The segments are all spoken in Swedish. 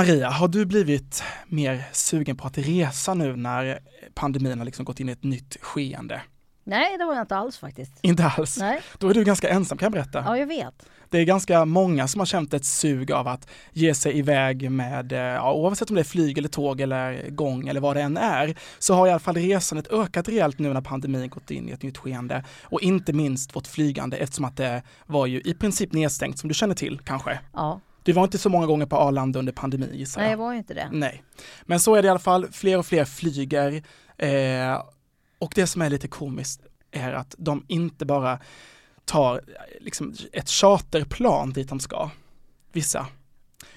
Maria, har du blivit mer sugen på att resa nu när pandemin har liksom gått in i ett nytt skeende? Nej, det var jag inte alls faktiskt. Inte alls? Nej. Då är du ganska ensam kan jag berätta. Ja, jag vet. Det är ganska många som har känt ett sug av att ge sig iväg med, eh, ja, oavsett om det är flyg eller tåg eller gång eller vad det än är, så har i alla fall resandet ökat rejält nu när pandemin gått in i ett nytt skeende. Och inte minst vårt flygande eftersom att det var ju i princip nedstängt som du känner till kanske. Ja. Det var inte så många gånger på Arlanda under pandemin gissar Nej, jag. var inte det. Nej, men så är det i alla fall. Fler och fler flyger eh, och det som är lite komiskt är att de inte bara tar liksom, ett charterplan dit de ska, vissa,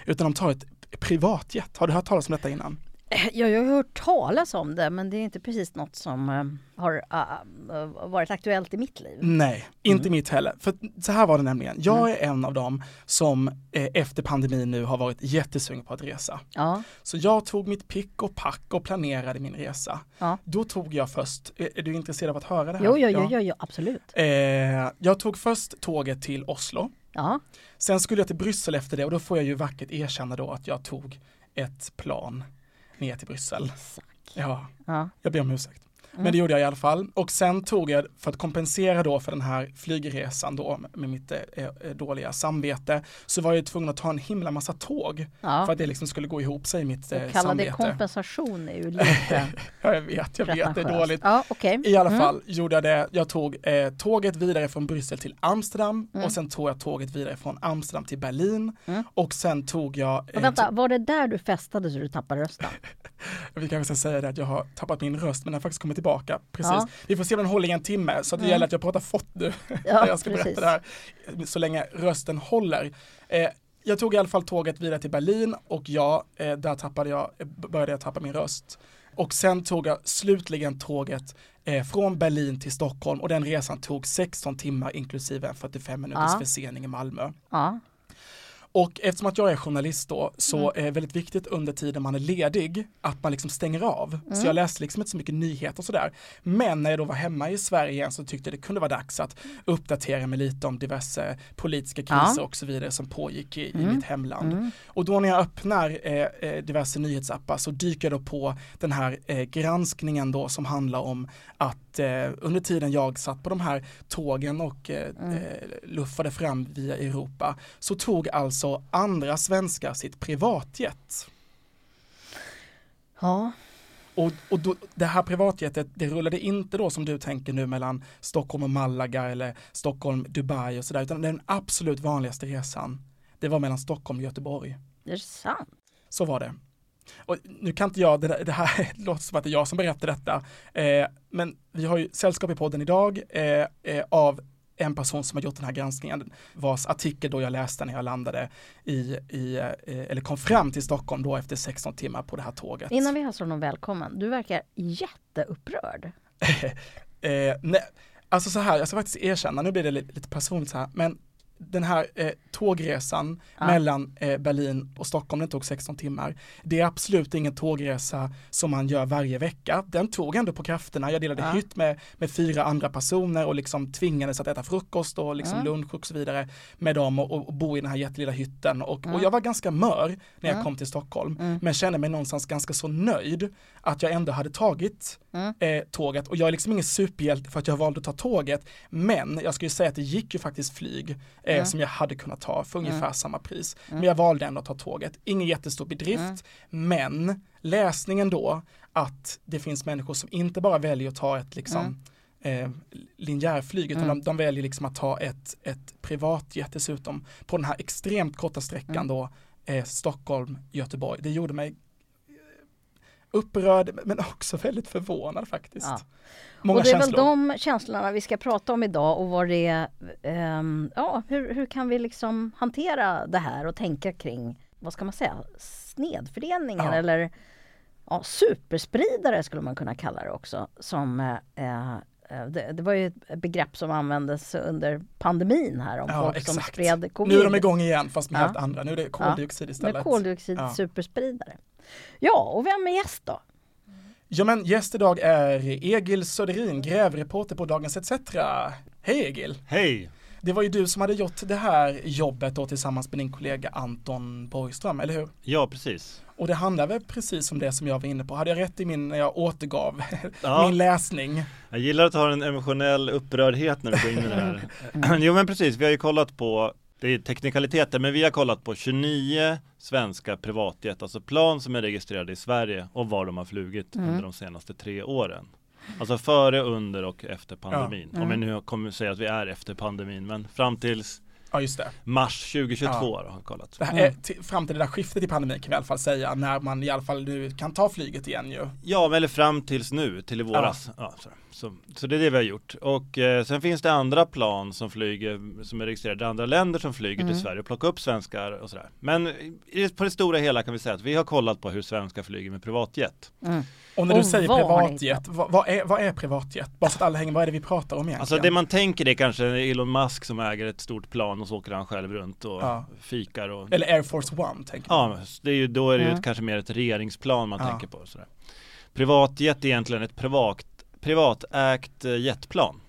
utan de tar ett privatjet. Har du hört talas om detta innan? Ja, jag har hört talas om det, men det är inte precis något som eh, har uh, varit aktuellt i mitt liv. Nej, inte Mm. mitt heller. För så här var det nämligen. Jag är en av dem som eh, efter pandemin nu har varit jättesugen på att resa. Ja, Så jag tog mitt pick och pack och planerade min resa. Ja. Då tog jag först, är, är du intresserad av att höra det här? jo, jo, jo, jo, jo absolut. Eh, jag tog först tåget till Oslo. Ja, Sen skulle jag till Bryssel efter det och då får jag ju vackert erkänna då att jag tog ett plan ner till Bryssel. exakt. Ja, Ja, jag ber om ursäkt. Men det gjorde jag i alla fall. Och sen tog jag, för att kompensera då för den här flygresan då med mitt eh, eh, dåliga samvete, så var jag tvungen att ta en himla massa tåg ja. för att det liksom skulle gå ihop sig i mitt eh, Och kalla det samvete. kompensation är ju lite Ja, jag vet, jag vet, det är dåligt. Ja, okej. I alla Mm. fall gjorde jag det, jag tog eh, tåget vidare från Bryssel till Amsterdam Mm. och sen tog jag tåget vidare från Amsterdam till Berlin Mm. och sen tog jag, eh, vänta, var det där du festade så du tappade rösten? vi kanske ska säga det att jag har tappat min röst men den har faktiskt kommit tillbaka. Precis. Ja. Vi får se om den håller i en timme så det Mm. gäller att jag pratar fort nu när Ja, jag ska precis. berätta det här så länge rösten håller. Eh, jag tog i alla fall tåget vidare till Berlin och ja, eh, där tappade jag, eh, började jag tappa min röst. Och sen tog jag slutligen tåget eh, från Berlin till Stockholm och den resan tog 16 timmar inklusive en 45 minuters Ja. försening i Malmö. Ja, Och eftersom att jag är journalist då så Mm. är det väldigt viktigt under tiden man är ledig att man liksom stänger av. Så Mm. jag läste liksom inte så mycket nyheter och sådär. Men när jag då var hemma i Sverige igen så tyckte jag det kunde vara dags att uppdatera mig lite om diverse politiska kriser Ja. och så vidare som pågick i, i Mm. mitt hemland. mm. Och då när jag öppnar eh, eh, diverse nyhetsappar så dyker jag då på den här eh, granskningen då som handlar om att eh, under tiden jag satt på de här tågen och eh, Mm. eh, luffade fram via Europa så tog alltså andra svenskar sitt privatjet. ja. Och, och då, det här privatjetet, det rullade inte då som du tänker nu mellan Stockholm och Malaga eller Stockholm, Dubai och sådär, utan den absolut vanligaste resan, det var mellan Stockholm och Göteborg. det är sant. Så var det. Och nu kan inte jag, det, där- det här låter som att det är jag som berättar detta, eh, men vi har ju sällskap i podden idag eh, eh, av en person som har gjort den här granskningen, vars artikel då jag läste när jag landade i, i eh, eller kom fram till Stockholm då efter 16 timmar på det här tåget. Innan vi hälsar honom välkommen, du verkar jätteupprörd. eh, nej, alltså så här, jag ska faktiskt erkänna, nu blir det lite, lite personligt så här, men den här eh, tågresan Ja. mellan eh, Berlin och Stockholm, den tog 16 timmar. Det är absolut ingen tågresa som man gör varje vecka. Den tog ändå på krafterna. Jag delade Ja. hytt med, med fyra andra personer och liksom tvingades att äta frukost och liksom Mm. lunch och så vidare med dem och, och, och bo i den här jättelilla hytten. Och, och jag var ganska mör när jag kom till Stockholm, Mm. men kände mig någonstans ganska så nöjd att jag ändå hade tagit Mm. eh, tåget och jag är liksom ingen superhjälte för att jag valde att ta tåget men jag skulle säga att det gick ju faktiskt flyg eh, Mm. som jag hade kunnat ta för ungefär Mm. samma pris. Men jag valde ändå att ta tåget. Ingen jättestor bedrift men läsningen då att det finns människor som inte bara väljer att ta ett liksom eh, linjärflyg utan Mm. de, de väljer liksom att ta ett, ett privatjet dessutom på den här extremt korta sträckan Mm. då eh, Stockholm-Göteborg. Det gjorde mig upprörd men också väldigt förvånad faktiskt. Ja. Många och det är känslor. väl de känslorna vi ska prata om idag och vad det ehm, ja, hur, hur kan vi liksom hantera det här och tänka kring, vad ska man säga, snedfördelningen Ja. eller ja, superspridare skulle man kunna kalla det också. Som, eh, eh, det, det var ju ett begrepp som användes under pandemin här om Ja, folk som exakt. spred covid. Nu är de igång igen fast med Ja. helt andra. Nu är det koldioxid istället. Med koldioxid Ja. superspridare. Ja, och vem är gäst då? Ja men gäst idag är Egil Söderin, grävreporter på Dagens ETC. Hej Egil! Hej! Det var ju du som hade gjort det här jobbet då tillsammans med din kollega Anton Borgström, eller hur? Ja, precis. Och det handlar väl precis om det som jag var inne på. Hade jag rätt i min, när jag återgav Ja. min läsning? Jag gillar att ha en emotionell upprördhet när vi går in i det här. jo men precis, vi har ju kollat på, det är teknikaliteter, men vi har kollat på 29 svenska privatjet, alltså plan som är registrerade i Sverige och var de har flugit Mm. under de senaste tre åren. Alltså före, under och efter pandemin. Ja. Om vi Mm. nu kommer säga att vi är efter pandemin, men fram tills Ja, just det. mars 2022 Ja. har kollat. det här är till, fram till det där skiftet i pandemin kan vi i alla fall säga, när man i alla fall nu kan ta flyget igen ju. Ja, eller fram tills nu, till i våras. Ja. så, så, så det är det vi har gjort. Och eh, sen finns det andra plan som flyger, som är registrerade i andra länder som flyger Mm. till Sverige och plockar upp svenskar och sådär. Men i, på det stora hela kan vi säga att vi har kollat på hur svenskar flyger med privatjet. Mm. Och när du Och säger privatjet, vad, vad, är, vad är privatjet? Bara så att alla hänger, vad är det vi pratar om egentligen? Alltså det man tänker är kanske Elon Musk som äger ett stort plan och så åker han själv runt och Ja. fikar och Eller Air Force One, tänker man. Ja, det är ju, då är det ju Mm. kanske mer ett regeringsplan man Ja. tänker på. Sådär. Privatjet är egentligen ett privat, privatägt eh, jetplan.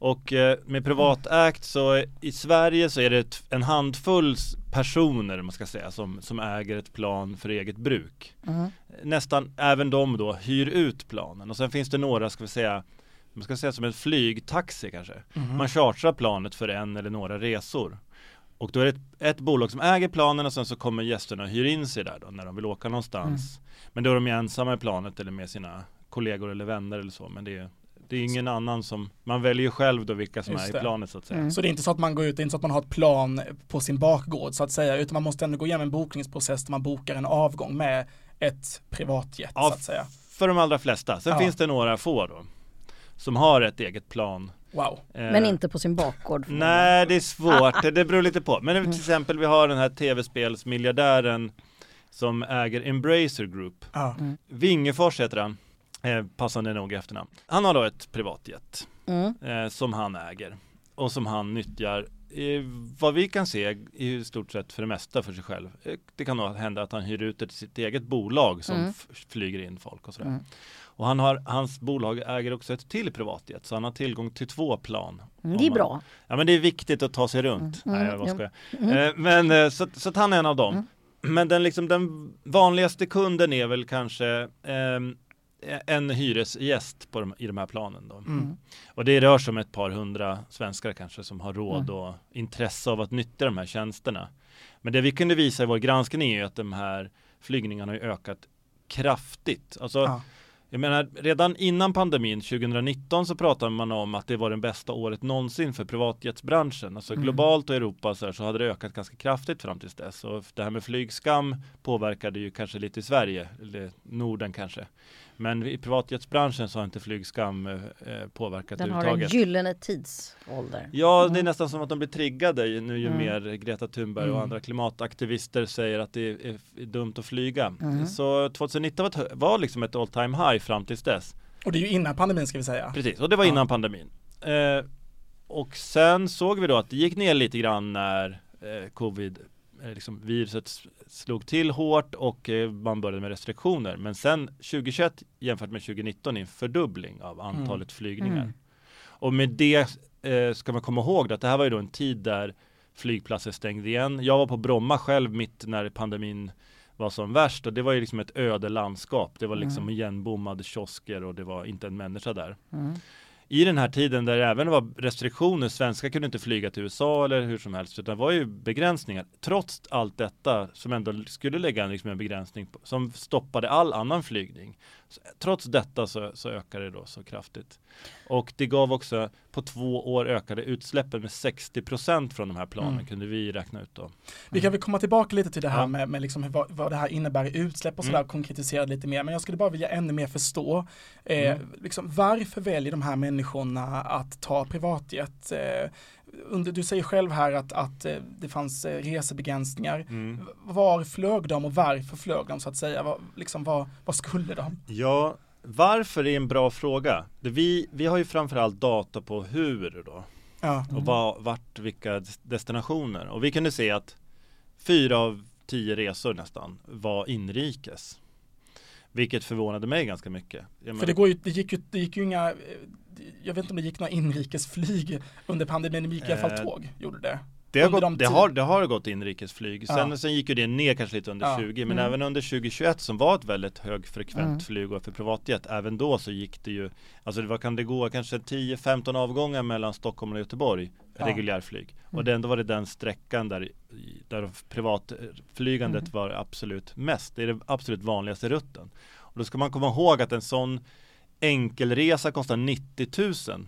Och eh, med privatägt så i Sverige så är det en handfull personer man ska säga som, som äger ett plan för eget bruk. Mm. Nästan även de då hyr ut planen och sen finns det några ska vi säga man ska säga som en flygtaxi kanske. Mhm. Man chartrar planet för en eller några resor. Och då är det ett, ett bolag som äger planen och sen så kommer gästerna och hyr in sig där då när de vill åka någonstans. Men då är de ensamma i planet eller med sina kollegor eller vänner eller så. Men det är, det är ingen annan som, man väljer själv då vilka som Just är det. i planet så att säga. Mm. Så det är inte så att man går ut, det är inte så att man har ett plan på sin bakgård så att säga, utan man måste ändå gå igenom en bokningsprocess där man bokar en avgång med ett privatjet Ja, så att säga. För de allra flesta. Sen Ja. finns det några få då. Som har ett eget plan. Wow. Eh, Men inte på sin bakgård. Nej, det är svårt. Det beror lite på. Men till exempel vi har den här tv-spelsmiljardären som äger Embracer Group. Ja. Vingefors heter han. Eh, passande nog efternamn. Han har då ett privatjet Mm. eh, som han äger och som han nyttjar eh, vad vi kan se i stort sett för det mesta för sig själv. Eh, det kan nog hända att han hyr ut det till sitt eget bolag som Mm. flyger in folk och sådär. Mm. Och han har, hans bolag äger också ett till privatjet så han har tillgång till två plan. Mm, Det är man- bra. Ja men det är viktigt att ta sig runt. Mm, Nej jag bara ja. skojar. Mm. Eh, men eh, så, så att han är en av dem. Mm. Men den, liksom, den vanligaste kunden är väl kanske ehm, en hyresgäst på de, i de här planen. Då. Mm. Och det rör sig om ett par hundra svenskar kanske som har råd Mm. och intresse av att nyttja de här tjänsterna. Men det vi kunde visa i vår granskning är ju att de här flygningarna har ökat kraftigt. Alltså, Ja. jag menar, redan innan pandemin 2019 så pratade man om att det var det bästa året någonsin för privatjetsbranschen. Alltså Mm. globalt och Europa så, här, så hade det ökat ganska kraftigt fram tills dess. Och det här med flygskam påverkade ju kanske lite i Sverige, eller Norden kanske. Men i privatjetsbranschen så har inte flygskam eh, eh, påverkat Den har en gyllene tidsålder. Ja, det är Mm. nästan som att de blir triggade nu ju Mm. mer Greta Thunberg och Mm. andra klimataktivister säger att det är, är, är dumt att flyga. Mm. Så 2019 var, var liksom ett all time high fram tills dess. Och det är ju innan pandemin ska vi säga. Precis, och det var Ja. innan pandemin. Eh, och sen såg vi då att det gick ner lite grann när eh, covid, liksom viruset slog till hårt och eh, man började med restriktioner. Men sen 2021 jämfört med 2019 är en fördubbling av antalet flygningar. Mm. Och med det eh, ska man komma ihåg att det här var ju då en tid där flygplatser stängde igen. Jag var på Bromma själv mitt när pandemin var som värst och det var ju liksom ett öde landskap. Det var liksom Mm. igenbommade kiosker och det var inte en människa där. Mm. I den här tiden där det även var restriktioner, svenskar kunde inte flyga till USA eller hur som helst, utan det var ju begränsningar. Trots allt detta som ändå skulle lägga en, liksom en begränsning på, som stoppade all annan flygning. Så, trots detta så, så ökade det då så kraftigt. Och det gav också på två år ökade utsläppen med 60% från de här planen Mm. kunde vi räkna ut då. Vi kan väl komma tillbaka lite till det här Ja. med, med liksom vad, vad det här innebär i utsläpp och sådär, Mm. konkretisera lite mer. Men jag skulle bara vilja ännu mer förstå, eh, Mm. liksom, varför väljer de här människorna att ta privatjet? Eh, du säger själv här att, att eh, det fanns eh, resebegränsningar. Mm. Var flög de och varför flög de så att säga? Vad, liksom, vad, vad skulle de? Ja, varför är en bra fråga. Vi, vi har ju framförallt data på hur då. Ja. och var, vart vilka des- destinationer. Och vi kunde se att fyra av tio resor nästan var inrikes. Vilket förvånade mig ganska mycket. För det, går ju, det, gick ju, det gick ju inga, jag vet inte om det gick några inrikesflyg under pandemin, men det gick i alla fall Eh, tåg, gjorde det. Det har, gått, de det, har, det har gått inrikesflyg. Sen, Ja. sen gick ju det ner kanske lite under Ja. 20 men Mm. även under 2021 som var ett väldigt högfrekvent Mm. flyg och för privatjet även då så gick det ju Alltså vad kan det gå? Kanske 10-15 avgångar mellan Stockholm och Göteborg Ja. reguljärflyg och Mm. den, då var det den sträckan där, där privatflygandet Mm. var absolut mest. Det är den absolut vanligaste rutten. Och då ska man komma ihåg att en sån enkelresa kostar 90 000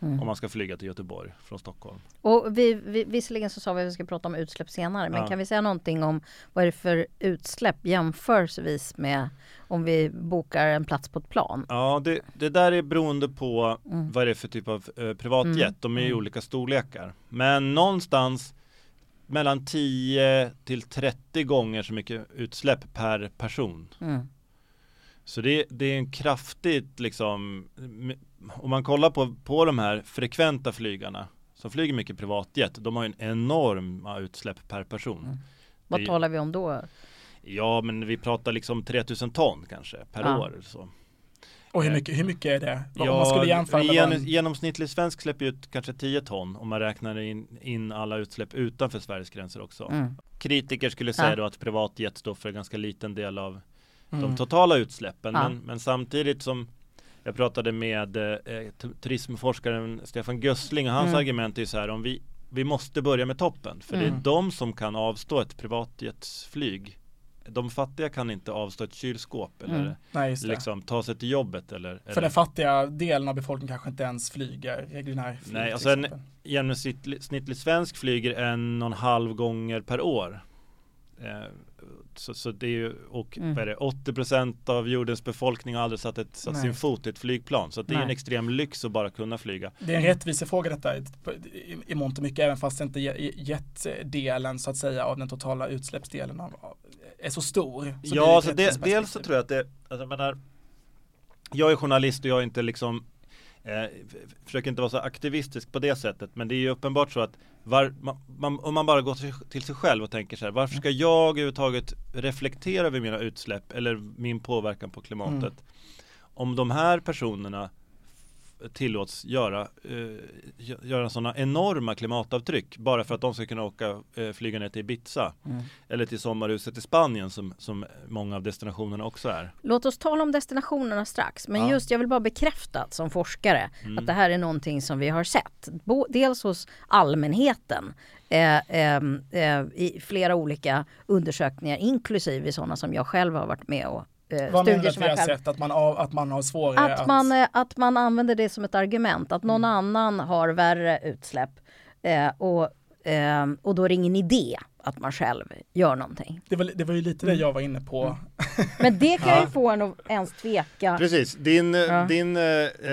Mm. om man ska flyga till Göteborg från Stockholm. Och vi, vi, visserligen så sa vi att vi ska prata om utsläpp senare, men Ja. kan vi säga någonting om vad är det för utsläpp jämförelsevis med om vi bokar en plats på ett plan? Ja, det, det där är beroende på Mm. vad det är för typ av eh, privatjet. Mm. De är ju Mm. olika storlekar. Men någonstans mellan 10 till 30 gånger så mycket utsläpp per person. Mm. Så det, det är en kraftigt liksom om man kollar på, på de här frekventa flygarna som flyger mycket privatjet, de har ju en enorma utsläpp per person. Mm. Vad Det- talar vi om då? Ja, men vi pratar liksom 3000 ton kanske per Ja. år. eller Så. Och hur Eh, mycket, hur mycket är det? om man skulle jämföra med gen, en, genomsnittlig svensk släpper ut kanske 10 ton om man räknar in, in alla utsläpp utanför Sveriges gränser också. Mm. Kritiker skulle säga Ja. då att privatjet står för en ganska liten del av mm. de totala utsläppen. Ja. Men, men samtidigt som jag pratade med eh, t- turismforskaren Stefan Gössling och hans Mm. argument är så här om vi, vi måste börja med toppen för det Mm. är de som kan avstå ett privatjetsflyg. De fattiga kan inte avstå ett kylskåp eller Mm. Nej, det. liksom ta sig till jobbet eller, För eller den fattiga delen av befolkningen kanske inte ens flyger reguljär flyg, Nej, alltså en- genomsnittlig snittlig svensk flyger en och en halv gånger per år. Eh, så, så det är ju, och Mm. vad är det, 80% av jordens befolkning har aldrig satt, ett, satt Nej. sin fot i ett flygplan. Så det är en Nej. extrem lyx att bara kunna flyga. Det är en rättvisefråga detta i, i, i mångt och mycket, även fast inte je- jetdelen så att säga av den totala utsläppsdelen av, av, är så stor. Så ja, ett det, dels så tror jag att det, alltså jag menar, jag är journalist och jag är inte liksom eh, försöker inte vara så aktivistisk på det sättet men det är ju uppenbart så att var, man, man, om man bara går till, till sig själv och tänker så här varför ska jag överhuvudtaget reflektera över mina utsläpp eller min påverkan på klimatet Mm. om de här personerna tillåts göra, eh, gö- göra sådana enorma klimatavtryck bara för att de ska kunna åka eh, flyga ner till Ibiza Mm. eller till sommarhuset i Spanien som, som många av destinationerna också är. Låt oss tala om destinationerna strax, men Ja. just jag vill bara bekräfta som forskare Mm. att det här är någonting som vi har sett. Bo, dels hos allmänheten eh, eh, eh, i flera olika undersökningar, inklusive sådana som jag själv har varit med och eh, Vad studier att som jag själv sett? Att man, av, att man har svårare att man, eh, att man använder det som ett argument, att någon annan har värre utsläpp eh, och, eh, och då är det ingen idé att man själv gör någonting. det, var, det var ju lite det Mm. jag var inne på. Men det kan Ja. ju få en att ens tveka. Precis, din, eh, Ja. din, eh,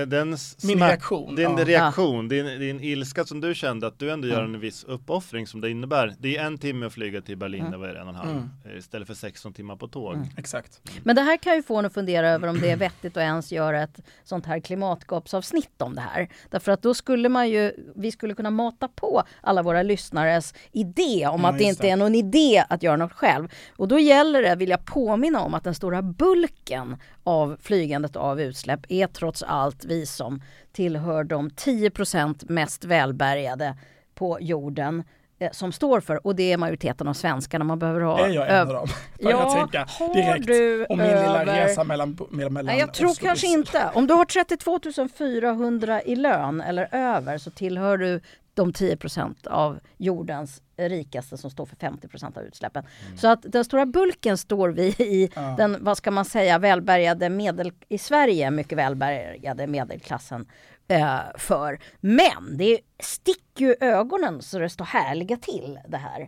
den s- Min reaktion, din ja. reaktion, din, din ilska som du kände att du ändå gör Mm. en viss uppoffring som det innebär. Det är en timme att flyga till Berlin, Mm. det var en och en halv, Mm. eh, istället för 16 timmar på tåg. Mm. Exakt. Men det här kan ju få en att fundera över om det är vettigt att ens göra ett sånt här klimatgapsavsnitt om det här. Därför att då skulle man ju, vi skulle kunna mata på alla våra lyssnares idé om att det inte det. är någon idé att göra något själv. Och då gäller det, vill jag påminna om, att den stora bulken av flygandet av utsläpp är trots allt vi som tillhör de 10% mest välbärgade på jorden eh, som står för, och det är majoriteten av svenskarna man behöver ha. Är jag en av dem? Börjar jag tänka direkt. du Och min lilla över- resa mellan, mellan, Nej, jag tror Oslo kanske inte. Om du har 32 400 i lön eller över så tillhör du de 10% av jordens rikaste som står för 50% av utsläppen. Så att den stora bulken står vi i Mm. Ja. den, vad ska man säga, välbärgade medel i Sverige, mycket välbärgade medelklassen eh, för. Men det sticker ju ögonen så det står härliga till det här.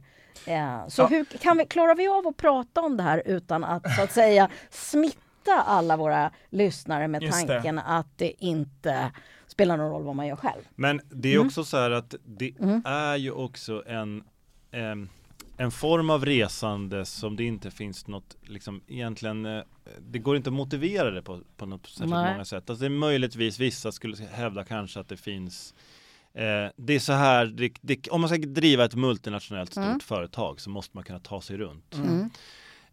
Eh, så Ja. hur kan vi, klarar vi av att prata om det här utan att så att säga smitta alla våra lyssnare med Just det. tanken att det inte spelar någon roll vad man gör själv? Men det är Mm. också så här att det Mm. är ju också en em, en form av resande som det inte finns något, liksom egentligen, eh, det går inte att motivera det på, på något särskilt Nej. många sätt. Alltså det är möjligtvis vissa skulle hävda kanske att det finns eh, det är så här, det, det, om man ska driva ett multinationellt stort Mm. företag så måste man kunna ta sig runt. Mm.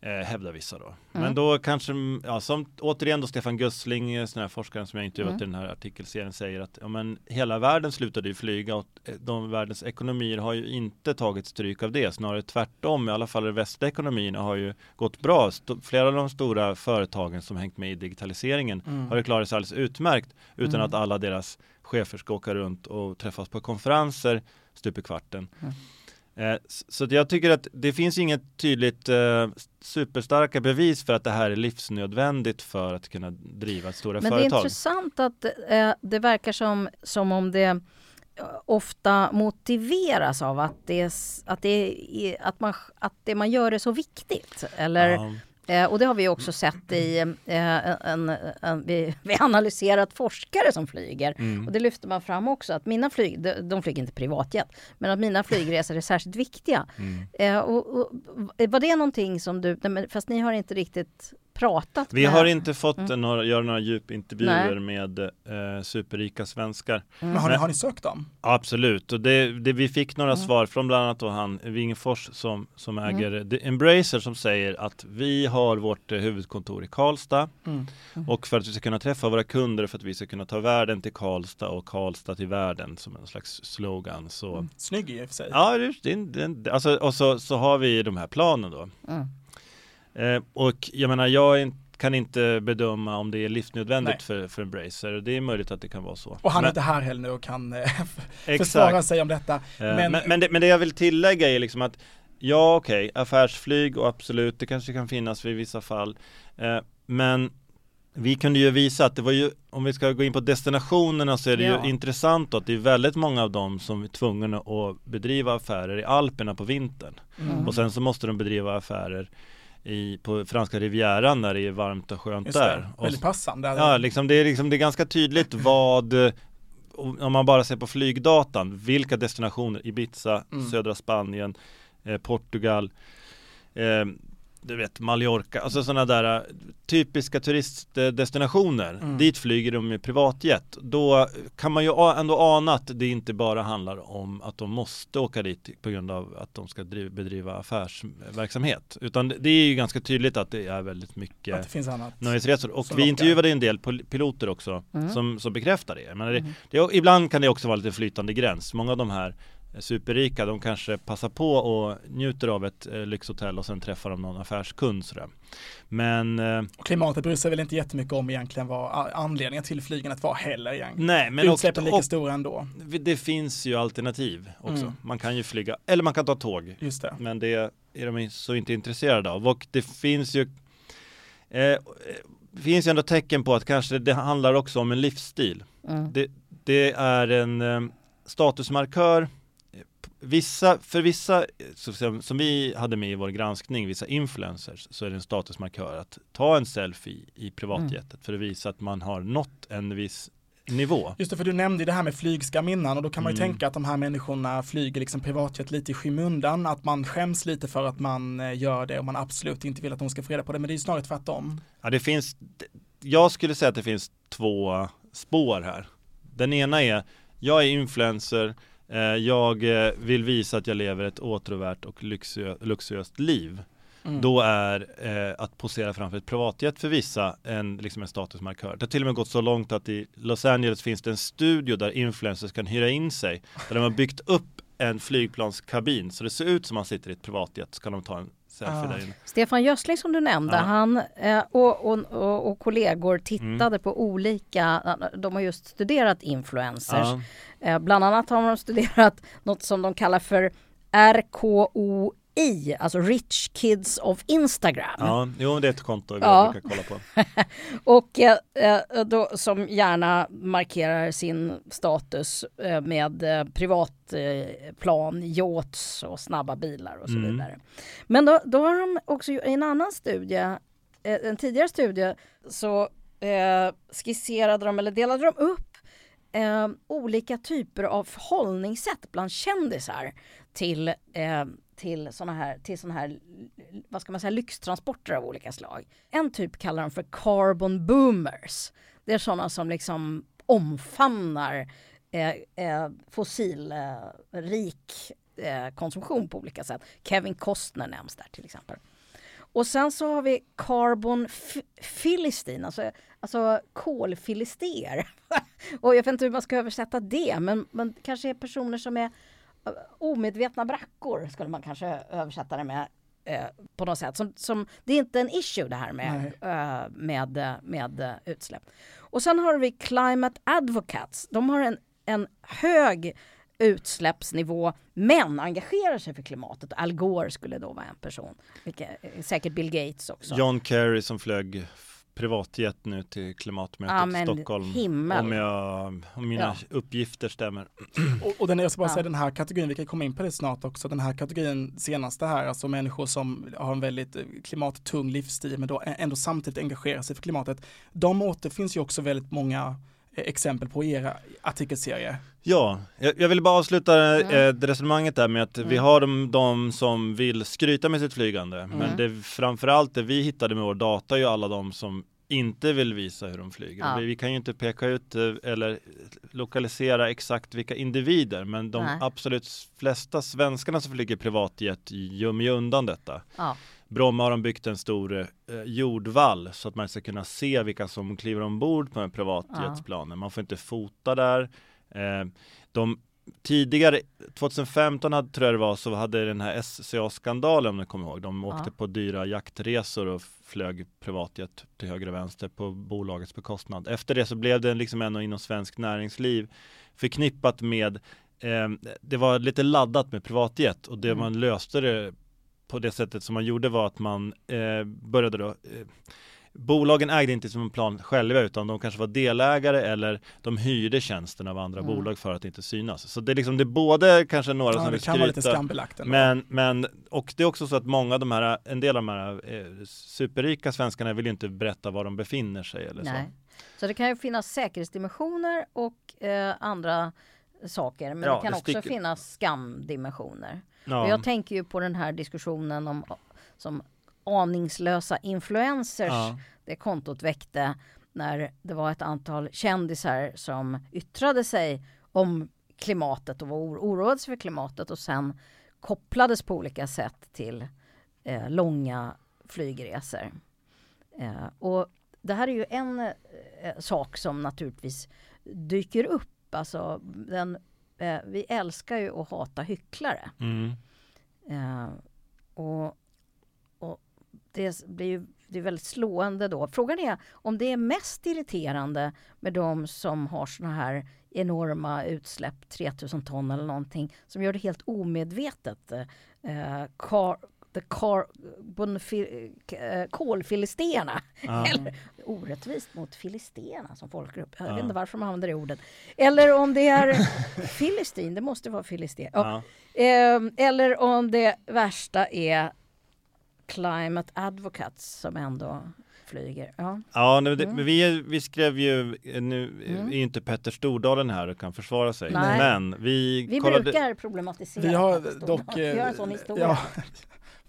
Mm. Eh, hävdar vissa då. Mm. Men då kanske, ja, som återigen då Stefan Gussling, eh, sån här forskaren som jag intervjuat mm. i den här artikelserien säger att ja, men hela världen slutade ju flyga och eh, de världens ekonomier har ju inte tagit stryk av det, snarare tvärtom. I alla fall de västliga ekonomierna har ju gått bra. St flera av de stora företagen som hängt med i digitaliseringen mm. har ju klarat sig alldeles utmärkt utan mm. att alla deras chefer ska åka runt och träffas på konferenser stup i kvarten. Eh, så jag tycker att det finns inget tydligt eh, superstarka bevis för att det här är livsnödvändigt för att kunna driva stora Men företag. Men det är intressant att eh, det verkar som, som om det ofta motiveras av att det, att, det, att, man, att det man gör är så viktigt. Eller ja. Eh, och det har vi också sett i, eh, en, en, vi, vi analyserat forskare som flyger. Mm. Och det lyfter man fram också att mina flyg, de, de flyger inte privatjet, men att mina flygresor är särskilt viktiga. Mm. Eh, och, och, var det någonting som du, fast ni har inte riktigt pratat Vi med... har inte fått mm. några, göra några djupintervjuer med eh, superrika svenskar. Mm. Men har, ni, har ni sökt dem? Absolut, och det, det vi fick några mm. svar från bland annat då han Wingfors som, som mm. äger The Embracer som säger att vi har vårt eh, huvudkontor i Karlstad mm. Mm. och för att vi ska kunna träffa våra kunder för att vi ska kunna ta världen till Karlstad och Karlstad till världen som en slags slogan. Så... Mm. Snygg i och för sig. Ja, det, det, det, alltså, och så, så har vi de här planen då. Eh, och jag menar, jag kan inte bedöma om det är livsnödvändigt för, för Embracer. Det är möjligt att det kan vara så. Och han men, är inte här heller nu och kan eh, försvara sig om detta. Eh, men, men, men, det, men, det, jag vill tillägga är liksom att ja, okej, okay, affärsflyg och absolut, det kanske kan finnas vid vissa fall. Eh, men vi kunde ju visa att det var ju, om vi ska gå in på destinationerna så är det ja. ju intressant att det är väldigt många av dem som är tvungna att bedriva affärer i Alperna på vintern. Mm. Och sen så måste de bedriva affärer i, på franska rivieran när det är varmt och skönt Just där. Det, väldigt passande. Ja, liksom, det, är liksom, det är ganska tydligt vad om man bara ser på flygdatan, vilka destinationer, Ibiza, mm. södra Spanien, eh, Portugal, eh, du vet Mallorca, alltså sådana där äh, typiska turistdestinationer. Mm. Dit flyger de med privatjet. Då kan man ju ändå ana att det inte bara handlar om att de måste åka dit på grund av att de ska bedriva affärsverksamhet. Utan det är ju ganska tydligt att det är väldigt mycket att det finns annat nöjesresor. Och vi intervjuade en del piloter också mm. som, som bekräftar det. Men det, mm. det, ibland kan det också vara lite flytande gräns. Många av de här superrika, de kanske passar på och njuter av ett eh, lyxhotell och sen träffar de någon affärskund sådär. Men eh, Klimatet bryr sig väl inte jättemycket om egentligen vad anledningen till flygandet var heller egentligen. Nej, men Utsläppen är lika stora ändå. Det finns ju alternativ också. Mm. Man kan ju flyga, eller man kan ta tåg. Just det. Men det är de så inte intresserade av. Och det finns ju eh, finns ju ändå tecken på att kanske det handlar också om en livsstil. Mm. Det, det, är en eh, statusmarkör vissa, för vissa, som, som vi hade med i vår granskning, vissa influencers, så är det en statusmarkör att ta en selfie i privatjetet mm. för att visa att man har nått en viss nivå. Just det, för du nämnde det här med flygskam innan och då kan man ju mm. tänka att de här människorna flyger liksom privatjet lite i skymundan, att man skäms lite för att man eh, gör det och man absolut inte vill att de ska få reda på det, men det är ju snarare tvärtom. Ja, det finns, jag skulle säga att det finns två spår här. Den ena är, jag är influencer, jag eh, vill visa att jag lever ett åtråvärt och luxuö luxuöst liv. Mm. Då är eh, att posera framför ett privatjet för vissa en, liksom en statusmarkör. Det har till och med gått så långt att i Los Angeles finns det en studio där influencers kan hyra in sig. Där de har byggt upp en flygplanskabin så det ser ut som man sitter i ett privatjet så kan de ta en Stefan Gössling som du nämnde, ja. han eh, och, och, och, och, kollegor tittade mm. på olika, de har just studerat influencers. Ja. Eh, bland annat har de studerat något som de kallar för RKO i, alltså Rich Kids of Instagram. Ja, jo det är ett konto vi ja. brukar kolla på. och eh, eh, då, som gärna markerar sin status eh, med eh, privatplan, yachts och snabba bilar och så mm. vidare. Men då, då har de också i en annan studie, eh, en tidigare studie, så eh, skisserade de eller delade de upp eh, olika typer av förhållningssätt bland kändisar till, eh, till sådana här, till såna här vad ska man säga, lyxtransporter av olika slag. En typ kallar de för carbon boomers. Det är sådana som liksom omfamnar eh, eh, fossilrik eh, konsumtion på olika sätt. Kevin Costner nämns där till exempel. Och sen så har vi carbon filistin, alltså, alltså kolfilister. och jag vet inte hur man ska översätta det, men, men kanske är personer som är eh, omedvetna brackor skulle man kanske översätta det med. Eh, på något sätt. Som, som, det är inte en issue det här med, eh, med, med, med utsläpp. Och sen har vi Climate Advocates. De har en, en hög utsläppsnivå men engagerar sig för klimatet. Al Gore skulle då vara en person. Vilket, säkert Bill Gates också. John Kerry som flög privatjet nu till klimatmötet ja, i Stockholm. Himmel. Om, jag, om mina ja. uppgifter stämmer. Och, och den, jag ska bara ja. säga den här kategorin, vi kan komma in på det snart också, den här kategorin senaste här, alltså människor som har en väldigt eh, klimattung livsstil men då ändå samtidigt engagerar sig för klimatet. De återfinns ju också väldigt många eh, exempel på i era artikelserie. Ja, jag, jag vill bara avsluta mm. eh, resonemanget där med att mm. vi har de, de, som vill skryta med sitt flygande. Mm. Men det framförallt det vi hittade med vår data är ju alla de som inte vill visa hur de flyger. Ja. Vi, vi, kan ju inte peka ut eh, eller lokalisera exakt vilka individer men de Nej. absolut flesta svenskarna som flyger privatjet gömmer ju undan detta. Ja. Bromma har de byggt en stor eh, jordvall så att man ska kunna se vilka som kliver ombord på en privatjetsplanen. Ja. Man får inte fota där. Eh, de tidigare, 2015 hade, tror jag det var, så hade den här SCA-skandalen om ni kommer ihåg. De åkte ja. på dyra jaktresor och flög privatjet till höger och vänster på bolagets bekostnad. Efter det så blev det liksom ändå inom svensk näringsliv förknippat med eh, det var lite laddat med privatjet och det mm. man löste det på det sättet som man gjorde var att man eh, började då eh, bolagen ägde inte som en plan själva utan de kanske var delägare eller de hyrde tjänsten av andra mm. bolag för att inte synas. Så det är liksom det är både kanske några ja, som vill skryta men, men och det är också så att många av de här, en del av de här eh, superrika svenskarna vill ju inte berätta var de befinner sig eller Nej. så. Så det kan ju finnas säkerhetsdimensioner och eh, andra saker men ja, det kan det också sticker... finnas skamdimensioner. Ja. Och jag tänker ju på den här diskussionen om som aningslösa influencers ja. det kontot väckte när det var ett antal kändisar som yttrade sig om klimatet och var oroade sig för klimatet och sen kopplades på olika sätt till eh, långa flygresor. Eh, och det här är ju en eh, sak som naturligtvis dyker upp. Alltså den, eh, vi älskar ju att hata hycklare. Mm. Eh, och det blir ju det är väldigt slående då. Frågan är om det är mest irriterande med de som har såna här enorma utsläpp, 3000 ton eller någonting, som gör det helt omedvetet. Eh, car, the car, eh, kolfilisterna. Ah. Eller orättvist mot filisterna som folkgrupp. Jag ah. vet inte varför man använder det ordet. Eller om det är filistin, det måste vara filister. Ah. Eh, eller om det värsta är Climate Advocates som ändå flyger. Ja, ja nu, det, mm. vi, vi skrev ju, nu mm. är inte Petter Stordalen här och kan försvara sig. Nej. Men vi Vi kollade... brukar problematisera. Vi har dock... Vi har en sån historia. Ja,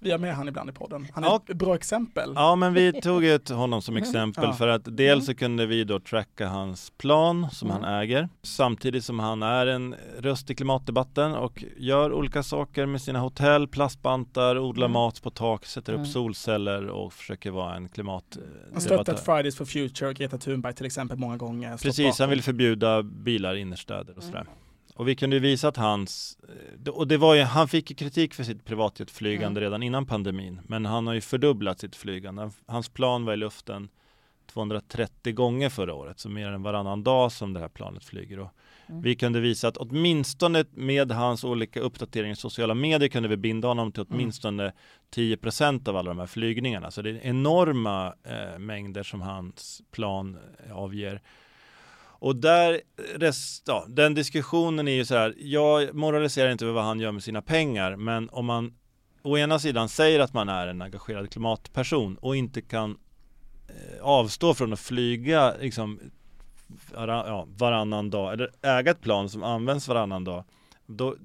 vi har med han ibland i podden. Han är ja. ett bra exempel. Ja, men vi tog ut honom som mm. exempel ja. för att dels så kunde vi då tracka hans plan som mm. han äger samtidigt som han är en röst i klimatdebatten och gör olika saker med sina hotell, plastbantar, odlar mm. mat på tak, sätter upp mm. solceller och försöker vara en klimat. Han stöttat Fridays for Future och Greta Thunberg till exempel många gånger. Precis, han vill förbjuda bilar i innerstäder och sådär. Och vi kunde visa att hans, eh, och det var ju, han fick kritik för sitt privatjetflygande mm. redan innan pandemin. Men han har ju fördubblat sitt flygande. Hans plan var i luften 230 gånger förra året, så mer än varannan dag som det här planet flyger. Och mm. Vi kunde visa att åtminstone med hans olika uppdateringar i sociala medier kunde vi binda honom till mm. åtminstone mm. 10% av alla de här flygningarna. Så det är enorma eh, mängder som hans plan avger. Och där, rest, ja, den diskussionen är ju så här, jag moraliserar inte över vad han gör med sina pengar, men om man å ena sidan säger att man är en engagerad klimatperson och inte kan eh, avstå från att flyga liksom, ja, varannan dag, eller äga ett plan som används varannan dag, då,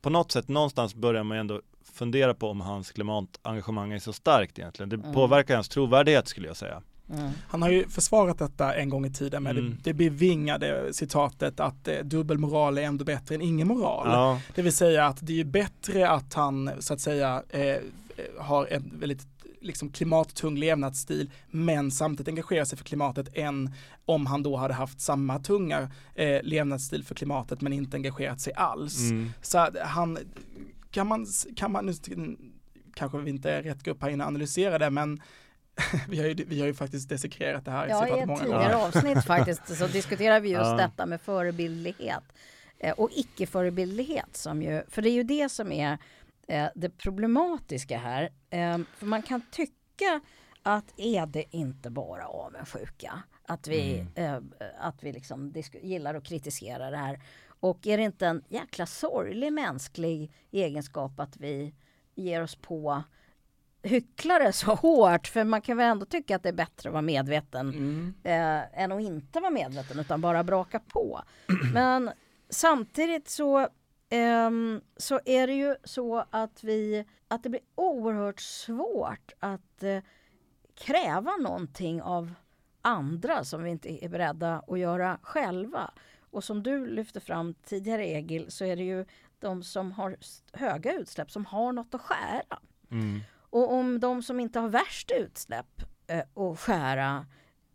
på något sätt någonstans börjar man ändå fundera på om hans klimatengagemang är så starkt egentligen. Det mm. påverkar hans trovärdighet skulle jag säga. Mm. Han har ju försvarat detta en gång i tiden med mm. det, det bevingade citatet att eh, dubbelmoral är ändå bättre än ingen moral. Ja. Det vill säga att det är bättre att han så att säga eh, har en väldigt liksom klimattung levnadsstil men samtidigt engagera sig för klimatet än om han då hade haft samma tunga eh, levnadsstil för klimatet men inte engagerat sig alls. Mm. Så han, kan man, kan man, nu kanske vi inte är rätt grupp här inne att analysera det men vi har, ju, vi har ju faktiskt dissekrerat det här ja, i ett många tidigare gånger. avsnitt faktiskt så diskuterar vi just Ja. detta med förebildlighet eh, och icke-förebildlighet som ju, för det är ju det som är eh, det problematiska här. Eh, för man kan tycka att är det inte bara avundsjuka? Att vi, eh, att vi liksom gillar att kritisera det här. Och är det inte en jäkla sorglig mänsklig egenskap att vi ger oss på hycklare så hårt? För man kan väl ändå tycka att det är bättre att vara medveten Mm. eh, än att inte vara medveten utan bara braka på. Men samtidigt så, ehm, så är det ju så att, vi, att det blir oerhört svårt att eh, kräva någonting av andra som vi inte är beredda att göra själva. Och som du lyfte fram tidigare Egil så är det ju de som har höga utsläpp som har något att skära. Mm. Och om de som inte har värst utsläpp eh, och skära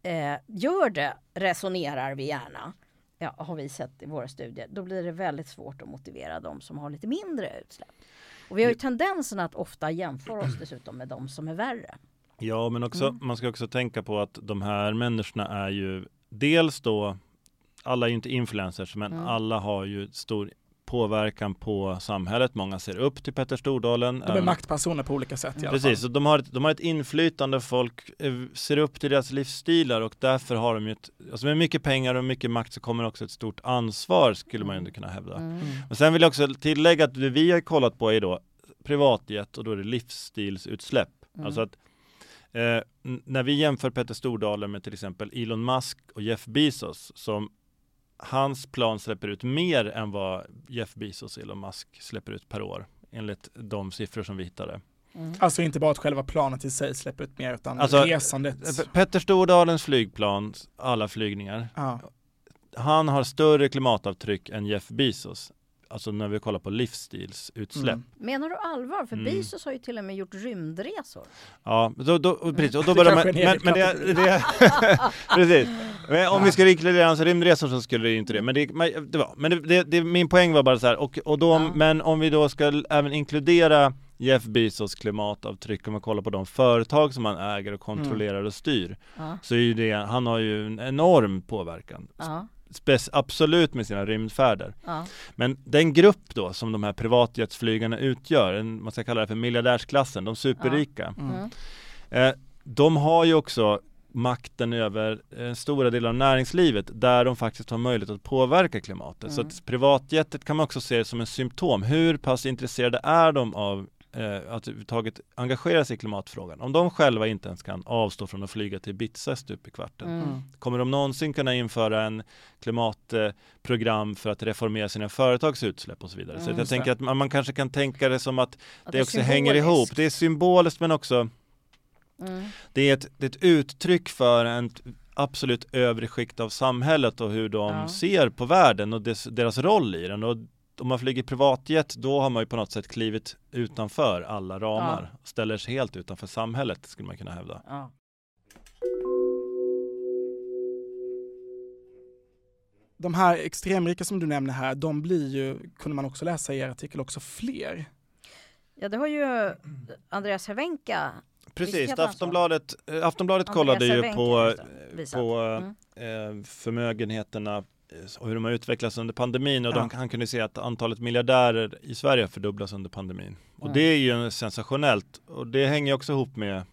eh, gör det, resonerar vi gärna, ja, har vi sett i våra studier, då blir det väldigt svårt att motivera de som har lite mindre utsläpp. Och vi har ju tendensen att ofta jämföra oss dessutom med de som är värre. Ja, men också, Mm. man ska också tänka på att de här människorna är ju dels då, alla är ju inte influencers, men Mm. alla har ju stor påverkan på samhället. Många ser upp till Petter Stordalen. De är maktpersoner på olika sätt i alla Precis, fall. och de har, ett, de har ett inflytande, folk eh, ser upp till deras livsstilar och därför har de ju ett, alltså med mycket pengar och mycket makt så kommer också ett stort ansvar skulle man ju ändå kunna hävda. Mm. Och sen vill jag också tillägga att det vi har kollat på är då privatjet och då är det livsstilsutsläpp. Mm. Alltså att eh, när vi jämför Petter Stordalen med till exempel Elon Musk och Jeff Bezos som hans plan släpper ut mer än vad Jeff Bezos och Elon Musk släpper ut per år enligt de siffror som vi hittade. Mm. Alltså inte bara att själva planet i sig släpper ut mer utan Alltså, resandet. P- Petter Stordalens flygplan, alla flygningar, Ja. han har större klimatavtryck än Jeff Bezos. Alltså när vi kollar på livsstilsutsläpp. Mm. Menar du allvar? För Mm. Bezos har ju till och med gjort rymdresor. Ja, då, då, och precis, och då börjar man, men, men det, det precis. Men om vi skulle inkludera hans rymdresor så skulle det inte det, men det, det var, men det, det, det, min poäng var bara så här, och, och då, Ja. men om vi då ska även inkludera Jeff Bezos klimatavtryck, om man kollar på de företag som han äger och kontrollerar och styr, Ja. så är ju det, han har ju en enorm påverkan. Ja. Absolut med sina rymdfärder. Ja. Men den grupp då som de här privatjetsflygarna utgör, en, man ska kalla det för miljardärsklassen, de superrika. Mm. Mm. Eh, de har ju också makten över eh, stora delar av näringslivet där de faktiskt har möjlighet att påverka klimatet. Så Mm. att privatjetet kan man också se som en symptom. Hur pass intresserade är de av eh, att överhuvudtaget engagera sig i klimatfrågan? Om de själva inte ens kan avstå från att flyga till Ibiza stup i kvarten. Mm. Kommer de någonsin kunna införa en klimatprogram för att reformera sina företags utsläpp och så vidare? så Mm, att jag det. tänker att man, man kanske kan tänka det som att Att det också hänger ihop. symboliskt. Det är symboliskt men också Mm. det är ett, det är ett uttryck för en absolut övre skikt av samhället och hur de Ja. ser på världen och dess, deras roll i den. Och om man flyger privatjet då har man ju på något sätt klivit utanför alla ramar. Ställer sig helt utanför samhället skulle man kunna hävda. Ja. De här extremrika som du nämner här, de blir ju, kunde man också läsa i er artikel, också fler. ja, det har ju Andreas Hervenka Precis, Visst heter han så? Aftonbladet, eh, Aftonbladet kollade ju Cervenka, på, på Mm. eh, förmögenheterna och hur de har utvecklats under pandemin och Ja. de, han kunde se att antalet miljardärer i Sverige har fördubblats under pandemin. Och Mm. det är ju sensationellt och det hänger också ihop med,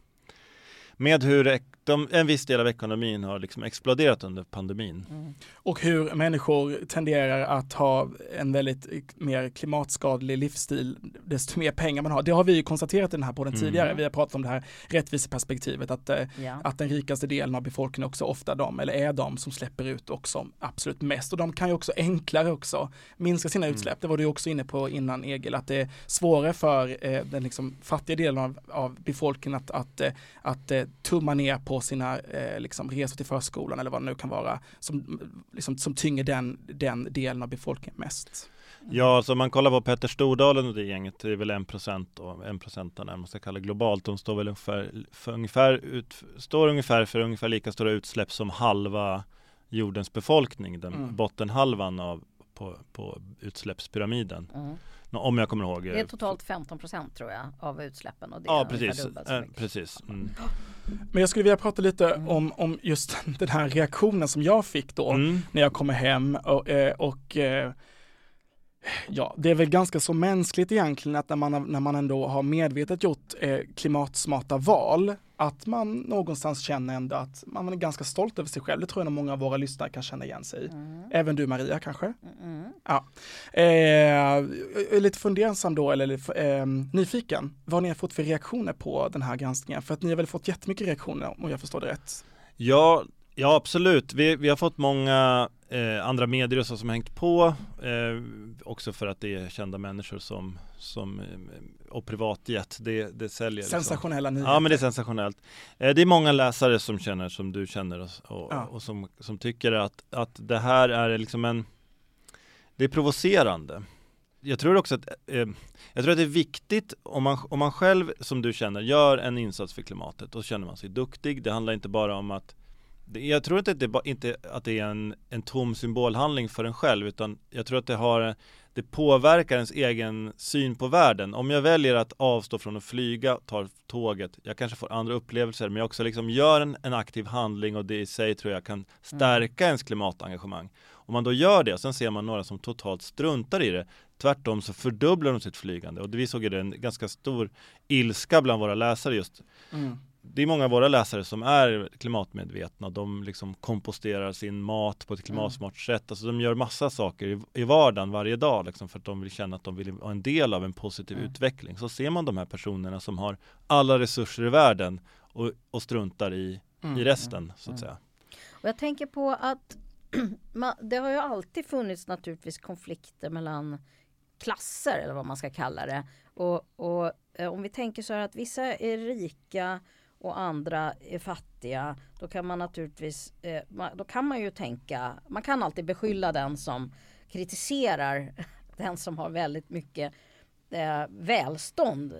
med hur de, en viss del av ekonomin har liksom exploderat under pandemin. Mm. Och hur människor tenderar att ha en väldigt mer klimatskadlig livsstil desto mer pengar man har. Det har vi ju konstaterat i den här podden Mm. tidigare. Vi har pratat om det här rättviseperspektivet att, eh, Ja. att den rikaste delen av befolkningen också ofta de, eller är de som släpper ut också absolut mest. Och de kan ju också enklare också minska sina utsläpp. Det var du också inne på innan Egil, att det är svårare för eh, den liksom fattiga delen av, av befolkningen att, att, eh, att eh, tumma ner på sina eh, liksom resor till förskolan eller vad det nu kan vara som, liksom, som tynger den, den delen av befolkningen mest. Ja, alltså om man kollar på Petter Stordalen och det gänget, det är väl en procent och en procent när man ska kalla globalt. De står väl ungefär för ungefär, ut, står ungefär för ungefär lika stora utsläpp som halva jordens befolkning, den Mm. bottenhalvan av på, på utsläppspyramiden. Mm. Om jag kommer ihåg. Det är totalt 15 procent tror jag av utsläppen och det Ja, är precis. Eh, precis. Mm. Men jag skulle vilja prata lite Mm. om, om just den här reaktionen som jag fick då Mm. när jag kommer hem och, eh, och eh, ja, det är väl ganska så mänskligt egentligen att när man, när man ändå har medvetet gjort eh, klimatsmarta val, att man någonstans känner ändå att man är ganska stolt över sig själv. Det tror jag nog många av våra lyssnare kan känna igen sig i. Mm. Även du Maria kanske? Mm. Eh, jag är lite fundersam då, eller eh, nyfiken, vad ni har fått för reaktioner på den här granskningen? För att ni har väl fått jättemycket reaktioner om jag förstår det rätt? Ja, ja absolut. Vi, vi har fått många eh, andra medier och så som hängt på. Eh, också för att det är kända människor som, som eh, och privatjet, det, det säljer. Liksom. Sensationella nyheter. Ja men det är sensationellt. Eh, det är många läsare som känner som du känner och, och, Ja. och som, som tycker att, att det här är liksom en Det är provocerande. Jag tror också att eh, Jag tror att det är viktigt om man, om man själv som du känner gör en insats för klimatet och känner man sig duktig. Det handlar inte bara om att jag tror inte att det, inte att det är en, en tom symbolhandling för en själv utan jag tror att det har det påverkar ens egen syn på världen. Om jag väljer att avstå från att flyga, tar tåget, jag kanske får andra upplevelser men jag också liksom gör en, en aktiv handling och det i sig tror jag kan stärka ens klimatengagemang. Om man då gör det och sen ser man några som totalt struntar i det Tvärtom så fördubblar de sitt flygande och vi såg ju det en ganska stor ilska bland våra läsare just Mm. Det är många av våra läsare som är klimatmedvetna. De liksom komposterar sin mat på ett klimatsmart sätt. Alltså de gör massa saker i, i vardagen varje dag liksom, för att de vill känna att de vill vara en del av en positiv Mm. utveckling. Så ser man de här personerna som har alla resurser i världen och, och struntar i, Mm. i resten så att Mm. säga. Och jag tänker på att det har ju alltid funnits naturligtvis konflikter mellan klasser eller vad man ska kalla det. Och, och eh, om vi tänker så här att vissa är rika och andra är fattiga. Då kan man naturligtvis, eh, då kan man ju tänka, man kan alltid beskylla den som kritiserar den som har väldigt mycket eh, välstånd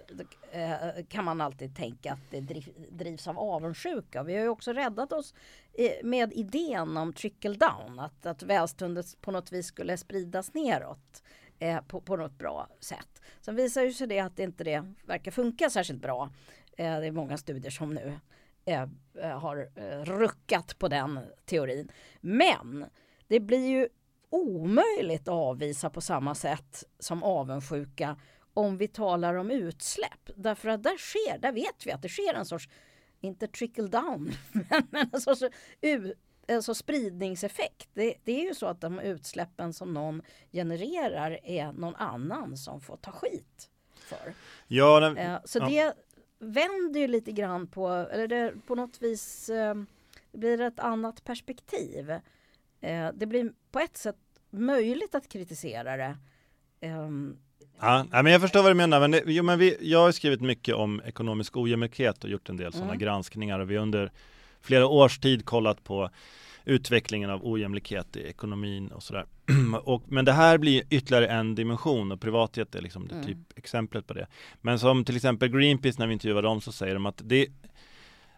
eh, kan man alltid tänka att det driv, drivs av avundsjuka. Vi har ju också räddat oss eh, med idén om trickle down, att, att välståndet på något vis skulle spridas neråt eh, på, på något bra sätt. Sen visar ju sig det att det inte det verkar funka särskilt bra. Eh, det är många studier som nu eh, eh, har ruckat på den teorin. Men det blir ju omöjligt att avvisa på samma sätt som avundsjuka om vi talar om utsläpp. Därför att där sker, där vet vi att det sker en sorts, inte trickle down, men en sorts sorts spridningseffekt. Det, det är ju så att de utsläppen som någon genererar är någon annan som får ta skit för. Ja, den, så Ja. Vänder ju lite grann på, eller det på något vis, eh, det blir ett annat perspektiv. Eh, det blir på ett sätt möjligt att kritisera det. Ehm, Ja, men jag förstår vad du menar. Men det, jo, men vi, jag har skrivit mycket om ekonomisk ojämlikhet och gjort en del sådana Mm. granskningar och vi har under flera års tid kollat på utvecklingen av ojämlikhet i ekonomin och sådär. och, men det här blir ytterligare en dimension och privathet är liksom det Mm. typ exemplet på det. Men som till exempel Greenpeace när vi intervjuar dem så säger de att det,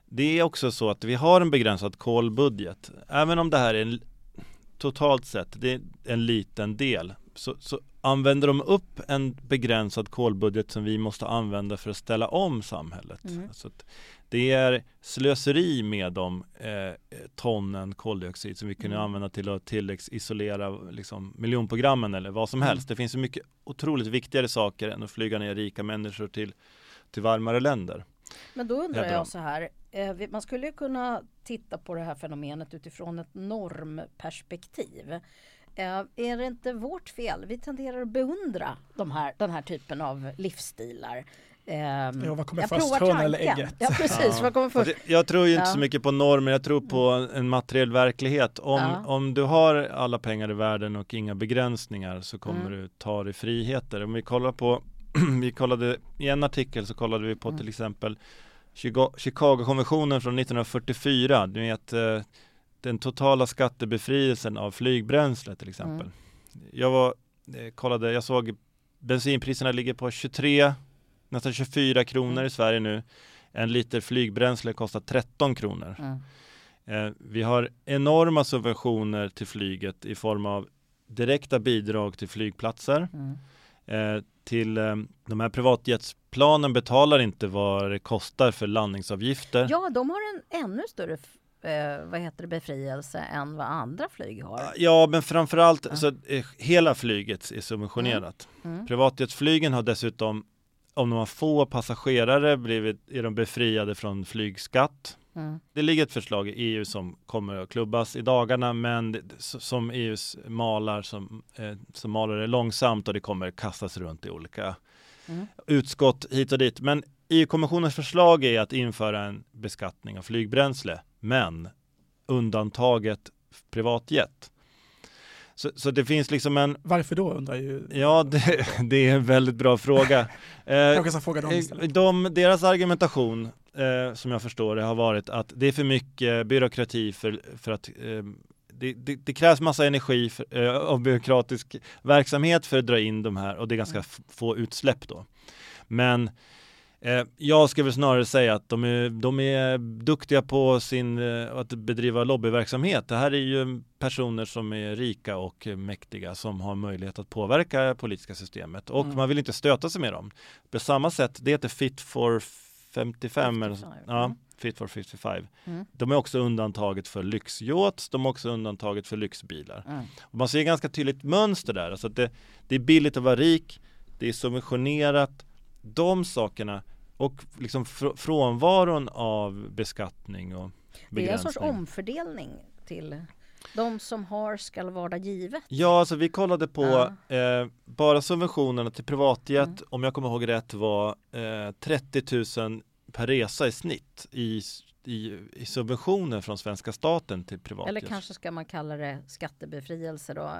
det är också så att vi har en begränsad kolbudget. Även om det här är en, totalt sett, det är en liten del så, så använder de upp en begränsad kolbudget som vi måste använda för att ställa om samhället. Mm. Så att det är slöseri med de eh, tonnen koldioxid som vi kunde Mm. använda till att tilläggsisolera liksom, miljonprogrammen eller vad som Mm. helst. Det finns så mycket otroligt viktigare saker än att flyga ner rika människor till, till varmare länder. Men då undrar jag så här, eh, man skulle kunna titta på det här fenomenet utifrån ett normperspektiv. Eh, Är det inte vårt fel? Vi tenderar att beundra de här, den här typen av livsstilar. Ehm, Ja, vad kommer jag först, hönan eller ägget? Ja precis, Ja. vad kommer först? Alltså, jag tror ju inte Ja. så mycket på normer, jag tror på en materiell verklighet. Om, Ja. om du har alla pengar i världen och inga begränsningar så kommer Mm. du ta dig friheter. Om vi kollar på, vi kollade i en artikel så kollade vi på Mm. till exempel Chiga- Chicago-konventionen från 1944. Du vet eh, den totala skattebefrielsen av flygbränsle till exempel. Mm. Jag var eh, kollade, jag såg bensinpriserna ligger på 23, nästan 24 kronor Mm. i Sverige nu. En liter flygbränsle kostar 13 kronor. Mm. Eh, vi har enorma subventioner till flyget i form av direkta bidrag till flygplatser. Mm. Eh, till eh, de här privatjetsplanen betalar inte vad det kostar för landningsavgifter. Ja, de har en ännu större eh, vad heter det, befrielse än vad andra flyg har. Ja, men framförallt Ja. så eh, hela flyget är subventionerat. Mm. Privatjetsflygen har dessutom, om de har få passagerare, blivit, är de befriade från flygskatt. Mm. Det ligger ett förslag i EU som kommer att klubbas i dagarna, men det, som EUs malar som, eh, som malar det långsamt och det kommer kastas runt i olika Mm. utskott hit och dit. Men EU-kommissionens förslag är att införa en beskattning av flygbränsle, men undantaget privatjet. Så, så det finns liksom en, Varför då undrar ju, ja det, det är en väldigt bra fråga. Eh, kanske ska fråga dem istället. de, deras argumentation, eh, som jag förstår det, har varit att det är för mycket byråkrati för, för att eh, det, det, det krävs massa energi för, eh, av byråkratisk verksamhet för att dra in de här och det är ganska f- få utsläpp då. Men eh, jag skulle väl snarare säga att de är, de är duktiga på sin, eh, att bedriva lobbyverksamhet. Det här är ju personer som är rika och eh, mäktiga som har möjlighet att påverka politiska systemet och Mm. man vill inte stöta sig med dem. På samma sätt, det heter Fit for 55, eller, 55, ja. Fit for 55. Mm. De är också undantaget för lyxyachts, de är också undantaget för lyxbilar. Mm. Man ser ganska tydligt mönster där, alltså att det, det är billigt att vara rik, det är subventionerat, de sakerna och liksom fr- frånvaron av beskattning och Det är en sorts begränsning. omfördelning till de som har skall vara givet. Ja, alltså vi kollade på Ja. eh, bara subventionerna till privatjet, Mm. om jag kommer ihåg rätt var eh, 30 000 per resa i snitt i, i, i subventioner från svenska staten till privatjet. Eller kanske ska man kalla det skattebefrielse då?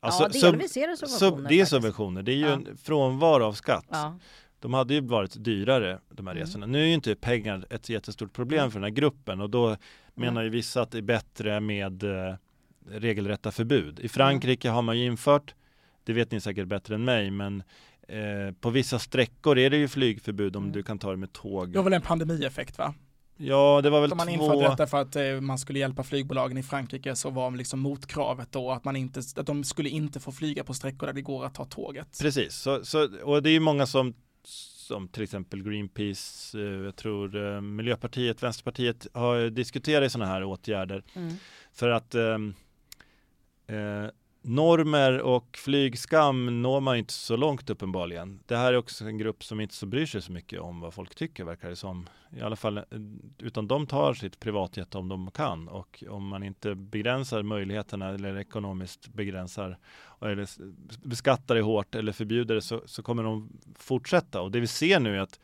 Alltså, ja, sub- delvis är det Sub, subventioner. det är faktiskt. subventioner, det är ju Ja. en frånvaro av skatt. Ja. De hade ju varit dyrare de här Mm. resorna. Nu är ju inte pengar ett jättestort problem för den här gruppen och då menar ju vissa att det är bättre med eh, regelrätta förbud. I Frankrike har man ju infört, det vet ni säkert bättre än mig, men eh, på vissa sträckor är det ju flygförbud om Mm. du kan ta det med tåg. Det var väl en pandemieffekt va? Ja, det var väl Som man två... införde detta för att eh, man skulle hjälpa flygbolagen i Frankrike så var liksom motkravet då att man inte, att de skulle inte få flyga på sträckor där det går att ta tåget. Precis, så, så, och det är ju många som som till exempel Greenpeace, eh, jag tror eh, Miljöpartiet, Vänsterpartiet har diskuterat sådana här åtgärder Mm. För att ehm, eh, normer och flygskam når man inte så långt uppenbarligen. Det här är också en grupp som inte så bryr sig så mycket om vad folk tycker verkar det som. I alla fall, eh, utan de tar sitt privatjet om de kan och om man inte begränsar möjligheterna eller ekonomiskt begränsar eller beskattar det hårt eller förbjuder det så, så kommer de fortsätta. Och det vi ser nu är att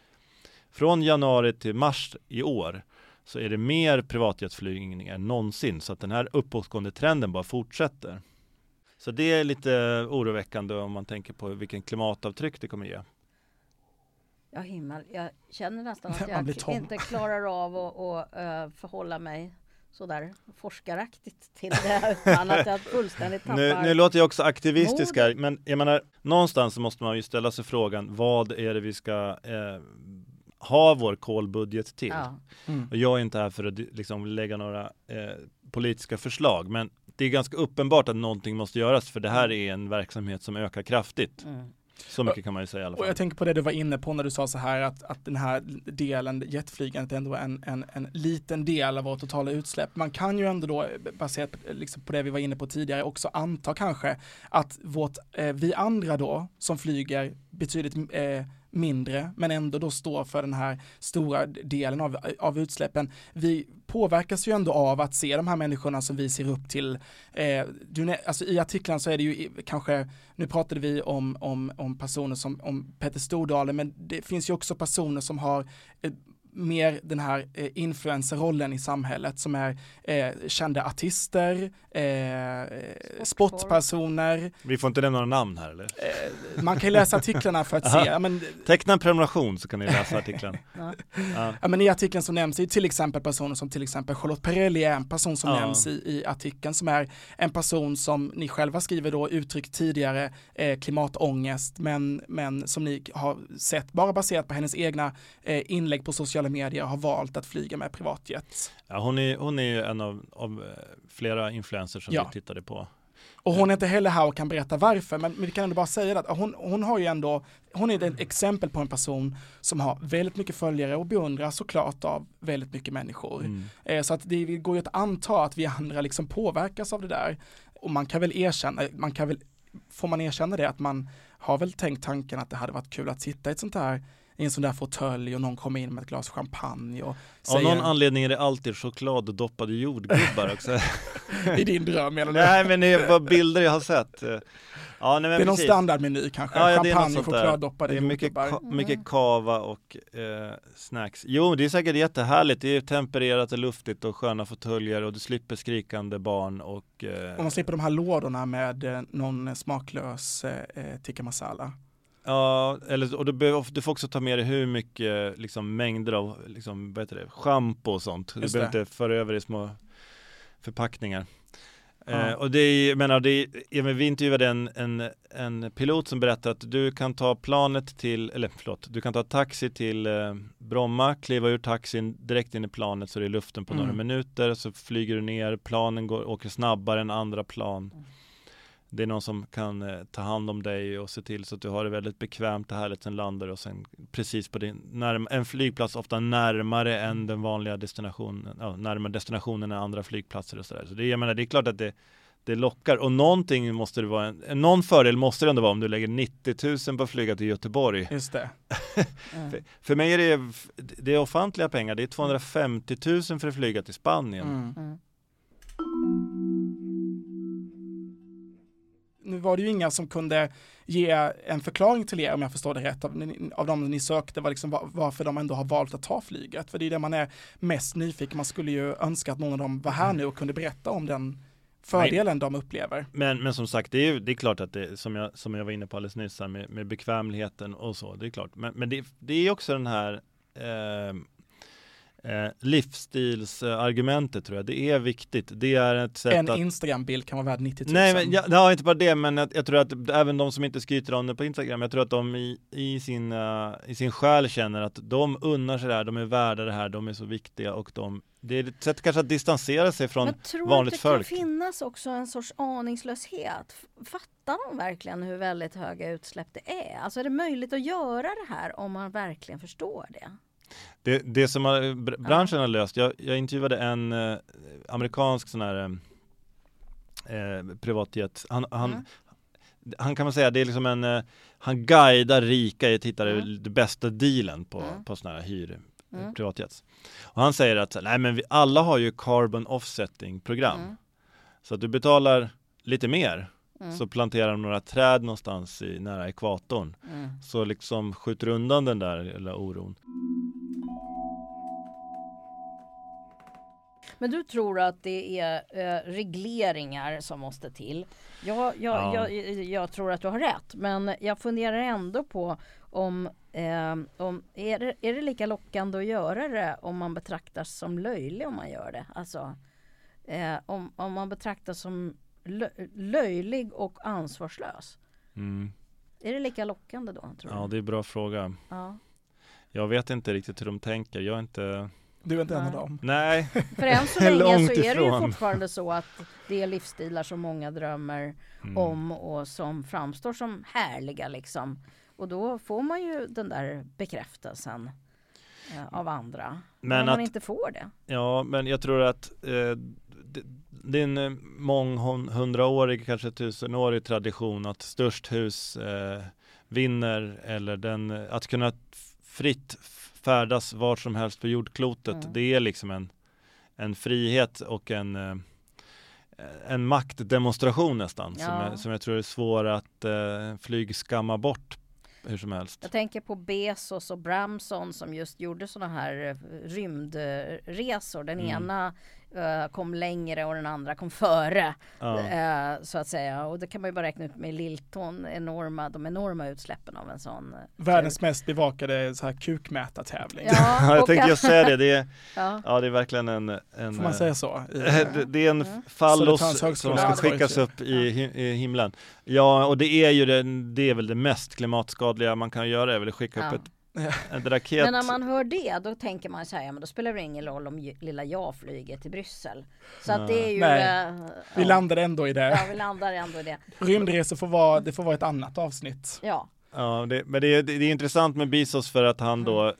från januari till mars i år så är det mer privatjetflygning än någonsin. Så att den här uppåtgående trenden bara fortsätter. Så det är lite oroväckande om man tänker på vilken klimatavtryck det kommer ge. Ja himmel, jag känner nästan att jag inte klarar av att att, eh, förhålla mig sådär forskaraktigt till det utan att jag fullständigt tappar. Nu, nu låter jag också aktivistisk här, men jag menar någonstans så måste man ju ställa sig frågan vad är det vi ska eh, ha vår kolbudget till? ja. Mm. Och jag är inte här för att liksom lägga några eh, politiska förslag, men det är ganska uppenbart att någonting måste göras för det här är en verksamhet som ökar kraftigt. Mm. Så mycket kan man ju säga i alla Och fall. jag tänker på det du var inne på när du sa så här att, att den här delen, jetflygandet, ändå är en, en, en liten del av vårt totala utsläpp. Man kan ju ändå då, baserat på, liksom på det vi var inne på tidigare, också anta kanske att vårt, eh, vi andra då, som flyger betydligt eh, mindre, men ändå då står för den här stora delen av, av utsläppen. Vi påverkas ju ändå av att se de här människorna som vi ser upp till. Eh, du, alltså I artiklarna så är det ju kanske, nu pratade vi om, om, om personer som, om Petter Stordalen, men det finns ju också personer som har eh, mer den här eh, influencerrollen i samhället som är eh, kända artister, eh, sportpersoner. Vi får inte nämna några namn här eller? Eh, man kan ju läsa artiklarna för att se. Ja, men, Teckna en prenumeration så kan ni läsa artiklarna. Ja. Ja. ja, men I artikeln så nämns ju till exempel personer som till exempel Charlotte Perrelli är en person som Ja. nämns i, i artikeln som är en person som ni själva skriver då uttryckt tidigare eh, klimatångest men, men som ni har sett bara baserat på hennes egna eh, inlägg på sociala medier har valt att flyga med privatjet. Ja, hon, är, hon är ju en av, av eh, flera influencers som Ja. vi tittade på. Och hon är inte heller här och kan berätta varför, men, men vi kan ändå bara säga att hon, hon har ju ändå, hon är ett exempel på en person som har väldigt mycket följare och beundras såklart av väldigt mycket människor. Mm. Eh, så att det går ju att anta att vi andra liksom påverkas av det där. Och man kan väl erkänna, man kan väl, får man erkänna det, att man har väl tänkt tanken att det hade varit kul att sitta i ett sånt här i en sån där fåtölj och någon kommer in med ett glas champagne och Av säger någon anledning är det alltid choklad och doppade jordgubbar också. i din dröm eller nej men det är bara bilder jag har sett. Ja, nej, Det är någon precis. standardmeny kanske, Ja, ja, champagne, där. chokladdoppade Det är mycket, jordgubbar. ka- mycket kava och eh, snacks. Jo, det är säkert jättehärligt. Det är tempererat och luftigt och sköna fåtöljer och du slipper skrikande barn och eh, Och man slipper de här lådorna med eh, någon smaklös eh, eh, tikka masala. Ja, eller, och du, behöver, du får också ta med dig hur mycket liksom, mängder av liksom, vad heter det, schampo och sånt. Du Just behöver det. inte föra över i små förpackningar. Ja. Eh, och det är, menar, det är, ja, men vi intervjuade en, en, en pilot som berättade att du kan ta planet till, eller förlåt, du kan ta taxi till eh, Bromma, kliva ur taxin direkt in i planet så det är luften på Mm. några minuter, så flyger du ner, planen går, åker snabbare än andra plan. Mm. Det är någon som kan eh, ta hand om dig och se till så att du har det väldigt bekvämt och härligt, sen landar du och sen precis på din, närm- en flygplats ofta närmare än den vanliga destinationen, ja, närmare destinationen än andra flygplatser och sådär. Så det, jag menar, det är klart att det, det lockar och någonting måste det vara, en, någon fördel måste det ändå vara om du lägger 90 000 på att flyga till Göteborg. Just det. Mm. För, för mig är det, det är ofantliga pengar, det är 250 000 för att flyga till Spanien. Mm. Nu var det ju inga som kunde ge en förklaring till er om jag förstår det rätt av, av de ni sökte var liksom var, varför de ändå har valt att ta flyget. För det är det man är mest nyfiken, man skulle ju önska att någon av dem var här nu och kunde berätta om den fördelen de upplever. Men, men som sagt, det är, ju- det är klart att det, som jag, som jag var inne på alldeles nyss här med, med bekvämligheten och så, det är klart. Men, men det, det är också den här eh, eh, livsstilsargumentet tror jag, det är viktigt. Det är ett sätt En att Instagram-bild kan vara värd 90 000. Nej men ja, ja, inte bara det men jag, jag tror att även de som inte skryter om det på Instagram, jag tror att de i, i, sin, eh, i sin själ känner att de unnar sig det här, de är värda det här, de är så viktiga och de Det är ett sätt kanske att distansera sig från Men tror vanligt du att det folk. kan finnas också en sorts aningslöshet? Fattar de verkligen hur väldigt höga utsläpp det är? Alltså är det möjligt att göra det här om man verkligen förstår det? Det, det som har, br- branschen har löst, jag, jag intervjuade en eh, amerikansk sån här eh, privatjet, han, han, Mm. han kan man säga, det är liksom en, eh, han guidar rika i att hitta Mm. det bästa dealen på, Mm. på sådana här hyr, Mm. privatjets. Och han säger att, nej men vi, alla har ju carbon offsetting program. Mm. Så att du betalar lite mer, Mm. så planterar de några träd någonstans i, nära ekvatorn. Mm. Så liksom skjuter undan den där eller oron. Men du tror att det är eh, regleringar som måste till. Jag, jag, Ja. jag, jag tror att du har rätt, men jag funderar ändå på om, eh, om är, det, är det lika lockande att göra det om man betraktas som löjlig om man gör det? Alltså eh, om, om man betraktas som lö, löjlig och ansvarslös. Mm. Är det lika lockande då? Tror Ja, du? det är en bra fråga. Ja. Jag vet inte riktigt hur de tänker. Jag är inte... Du är inte en av Nej. dem. Nej, För än så länge så är det ju fortfarande så att det är livsstilar som många drömmer Mm. om och som framstår som härliga liksom. Och då får man ju den där bekräftelsen eh, av andra. Men Men om man att- inte får det. ja, men jag tror att eh, det, det är en eh, månghundraårig, kanske tusenårig tradition att störst hus eh, vinner eller den, att kunna fritt färdas var som helst på jordklotet. Mm. Det är liksom en, en frihet och en eh, en maktdemonstration nästan som, Ja. jag, som jag tror är svår att eh, flygskamma bort hur som helst. Jag tänker på Bezos och Bramson som just gjorde sådana här eh, rymdresor. Den Mm. ena eh, kom längre och den andra kom före. Ja. eh, så att säga. Och det kan man ju bara räkna ut med Lilton, enorma, de enorma utsläppen av en sån. eh, Världens mest bevakade så här kukmätartävling. Ja, Ja, jag tänkte just säga det. Det är, Ja. ja, det är verkligen en... en Får man säga så? Det, det är en Mm. fallos som ska skickas upp i, i himlen. Ja, och det är ju det, det är väl det mest klimatskadliga man kan göra, är väl att skicka Ja. upp ett. Men när man hör det då tänker man så här, ja men då spelar det ingen roll om lilla jag flyger till Bryssel. Så att det är ju... Nej. eh, vi ja. landade ändå i det. Ja, vi landar ändå i det. Rymdresor får vara, det får vara ett annat avsnitt. Ja. Ja, det, men det är, det är intressant med Bezos för att han då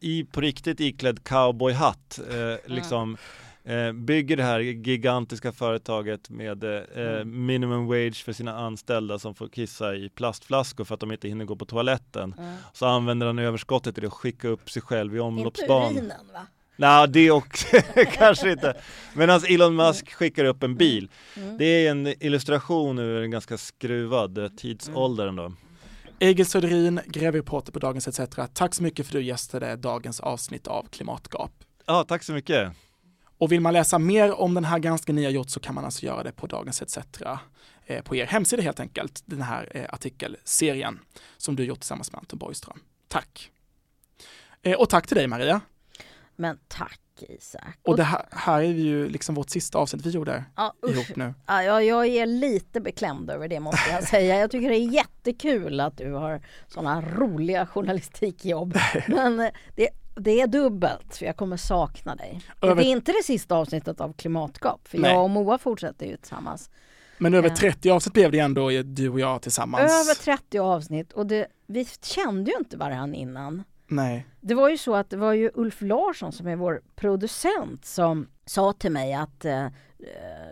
i, på riktigt iklädd cowboyhatt eh, liksom eh, bygger det här gigantiska företaget med eh, minimum wage för sina anställda som får kissa i plastflaskor för att de inte hinner gå på toaletten. Mm. Så använder han överskottet till att skicka upp sig själv i Inte omloppsbanan. urinen va? Nej, det också kanske inte. Medan Elon Musk skickar upp en bil. Mm. Det är en illustration ur en ganska skruvad eh, tidsålder ändå. Egil Söderin, grävreporter på Dagens ETC. Tack så mycket för att du gästade dagens avsnitt av Klimatgap. Ja, tack så mycket. Och vill man läsa mer om den här granskningen ni har gjort så kan man alltså göra det på Dagens ETC. Eh, på er hemsida helt enkelt, den här eh, artikelserien som du gjort tillsammans med Anton Borgström. Tack! Eh, och tack till dig Maria. Men tack Isak. Och det här, här är ju liksom vårt sista avsnitt vi gjorde ja, usch. ihop nu. Ja, jag, jag är lite beklämd över det måste jag säga. Jag tycker det är jättekul att du har sådana roliga journalistikjobb. Men det, det är dubbelt för jag kommer sakna dig. Över- Det är inte det sista avsnittet av Klimatgap för Nej. jag och Moa fortsätter ju tillsammans. Men över Ja. 30 avsnitt blev det ändå du och jag tillsammans. Över 30 avsnitt och det, vi kände ju inte varandra innan. Nej. Det var ju så att det var ju Ulf Larsson som är vår producent som sa till mig att eh, eh,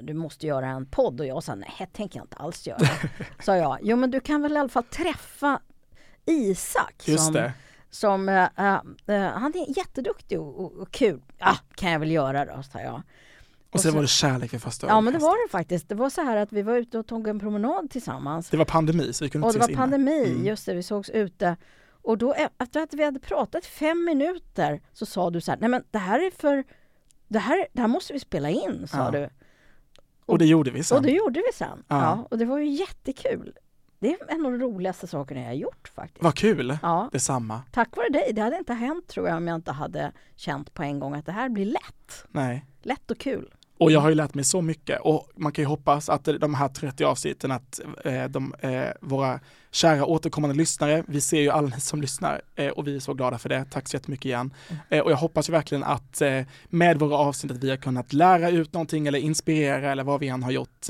du måste göra en podd och jag sa nej, det tänker jag inte alls göra. sa jag, jo men du kan väl i alla fall träffa Isak Just som, det. Som eh, eh, han är jätteduktig och, och, och kul. Ja, kan jag väl göra då, sa jag. Och sen så- var det kärlek vid första Ja men det ögonkastet. var det faktiskt. Det var så här att vi var ute och tog en promenad tillsammans. Det var pandemi så vi kunde Och inte det var ses inne. pandemi, Mm. just det, vi sågs ute. Och då efter att vi hade pratat fem minuter så sa du så här, nej men det här är för, det här, det här måste vi spela in, sa Ja. du. Och det gjorde vi sen. Och det gjorde vi sen. Ja. Ja. och det var ju jättekul. Det är en av de roligaste sakerna jag har gjort faktiskt. Vad kul! Ja, Detsamma. tack vare dig. Det hade inte hänt tror jag om jag inte hade känt på en gång att det här blir lätt. Nej. Lätt och kul. Och jag har ju lärt mig så mycket och man kan ju hoppas att de här 30 avsnitten att eh, de, eh, våra kära återkommande lyssnare, vi ser ju alla ni som lyssnar eh, och vi är så glada för det. Tack så jättemycket igen. Eh, och jag hoppas ju verkligen att eh, med våra avsnitt att vi har kunnat lära ut någonting eller inspirera eller vad vi än har gjort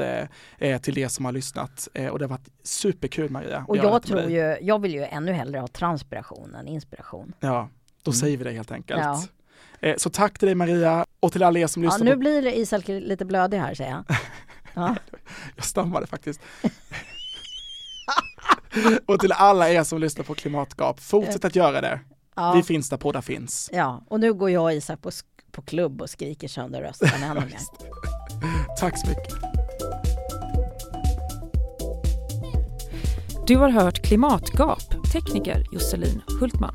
eh, till det som har lyssnat. Och det har varit superkul Maria. Och jag tror dig. ju, jag vill ju ännu hellre ha transpiration än inspiration. Ja, då säger vi det helt enkelt. Ja. Så tack till dig Maria och till alla er som Ja, lyssnar. nu på... blir Isak lite blödig här säger jag. Ja. Jag stammade faktiskt. och till alla er som lyssnar på Klimatgap, fortsätt att göra det. Ja. Vi finns där poddar finns. Ja, och nu går jag och Isak på, på klubb och skriker sönder rösten ännu mer. Tack så mycket. Du har hört Klimatgap, tekniker Josselin Hultman.